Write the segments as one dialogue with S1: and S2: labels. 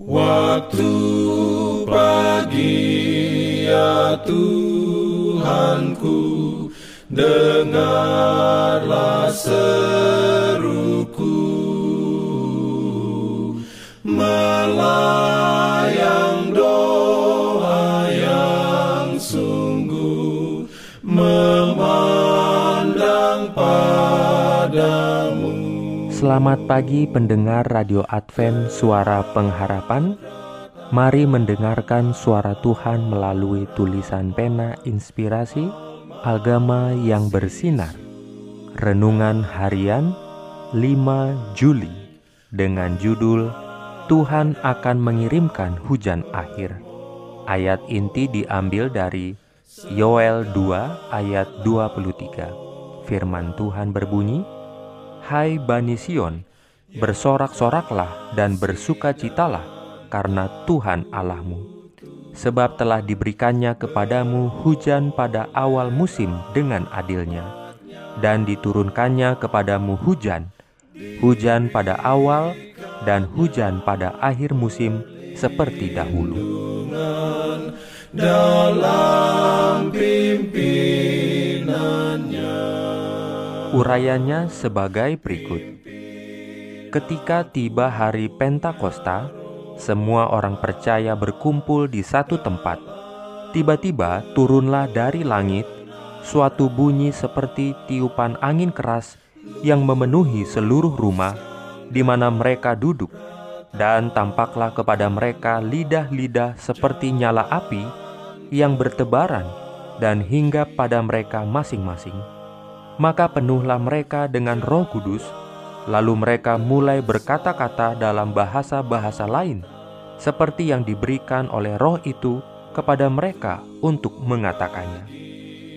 S1: Waktu pagi ya Tuhanku Dengarlah seruku. Melayang
S2: Selamat pagi pendengar Radio Advent Suara Pengharapan. Mari mendengarkan suara Tuhan melalui tulisan pena inspirasi Agama yang bersinar. Renungan Harian 5 Juli dengan judul Tuhan akan mengirimkan hujan akhir. Ayat inti diambil dari Yoel 2 ayat 23 Firman Tuhan berbunyi Hai Bani Sion bersorak-soraklah dan bersukacitalah karena Tuhan Allahmu sebab telah diberikannya kepadamu hujan pada awal musim dengan adilnya, dan diturunkannya kepadamu hujan, hujan pada awal dan hujan pada akhir musim seperti dahulu. Dalam Urayanya sebagai berikut. Ketika tiba hari Pentakosta, semua orang percaya berkumpul di satu tempat. Tiba-tiba turunlah dari langit suatu bunyi seperti tiupan angin keras yang memenuhi seluruh rumah di mana mereka duduk, dan tampaklah kepada mereka lidah-lidah seperti nyala api yang bertebaran dan hingga pada mereka masing-masing. Maka penuhlah mereka dengan Roh Kudus Lalu mereka mulai berkata-kata dalam bahasa-bahasa lain, seperti yang diberikan oleh roh itu kepada mereka untuk mengatakannya.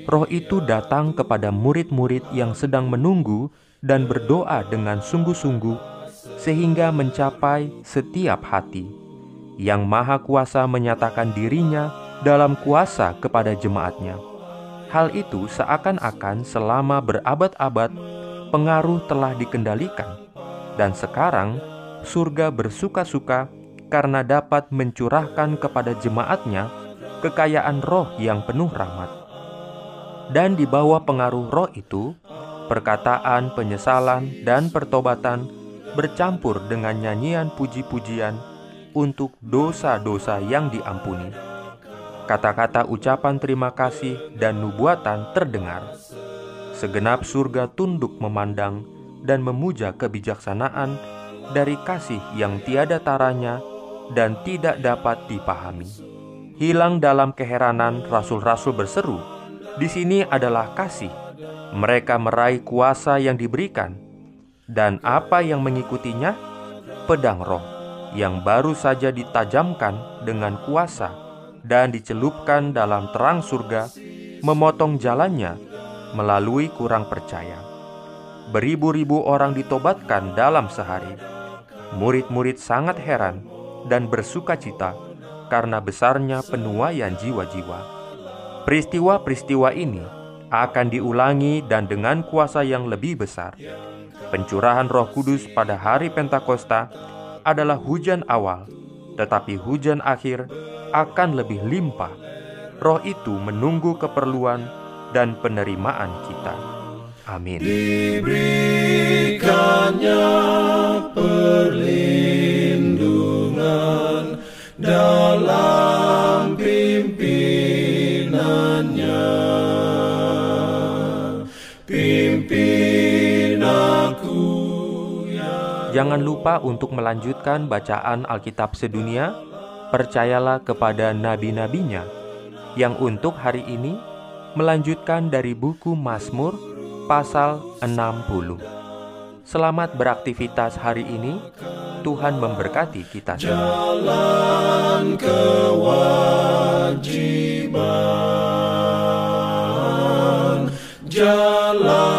S2: Roh itu datang kepada murid-murid yang sedang menunggu dan berdoa dengan sungguh-sungguh, sehingga mencapai setiap hati. Yang Maha Kuasa menyatakan dirinya dalam kuasa kepada jemaatnya. Hal itu seakan-akan selama berabad-abad pengaruh telah dikendalikan, dan sekarang surga bersuka-suka karena dapat mencurahkan kepada jemaatnya kekayaan roh yang penuh rahmat. Dan di bawah pengaruh roh itu, perkataan penyesalan dan pertobatan bercampur dengan nyanyian puji-pujian untuk dosa-dosa yang diampuni. Kata-kata ucapan terima kasih dan nubuatan terdengar Segenap surga tunduk memandang dan memuja kebijaksanaan dari kasih yang tiada taranya dan tidak dapat dipahami. Hilang dalam keheranan rasul-rasul berseru, di sini adalah kasih. Mereka meraih kuasa yang diberikan. Dan apa yang mengikutinya? Pedang roh yang baru saja ditajamkan dengan kuasa dan dicelupkan dalam terang surga, memotong jalannya melalui kurang percaya. Beribu-ribu orang ditobatkan dalam sehari. Murid-murid sangat heran dan bersuka cita karena besarnya penuaian jiwa-jiwa. Peristiwa-peristiwa ini akan diulangi dan dengan kuasa yang lebih besar. Pencurahan Roh Kudus pada hari Pentakosta adalah hujan awal, tetapi hujan akhir akan lebih limpah. Roh itu menunggu keperluan dan penerimaan kita. Amin.
S1: Diberikannya perlindungan dalam pimpinannya. Pimpin aku ya
S2: Jangan lupa untuk melanjutkan bacaan Alkitab sedunia percayalah kepada nabi-nabinya yang untuk hari ini melanjutkan dari buku Mazmur pasal 60. Selamat beraktivitas hari ini. Tuhan memberkati kita semua.
S1: Jalan kewajiban, jalan.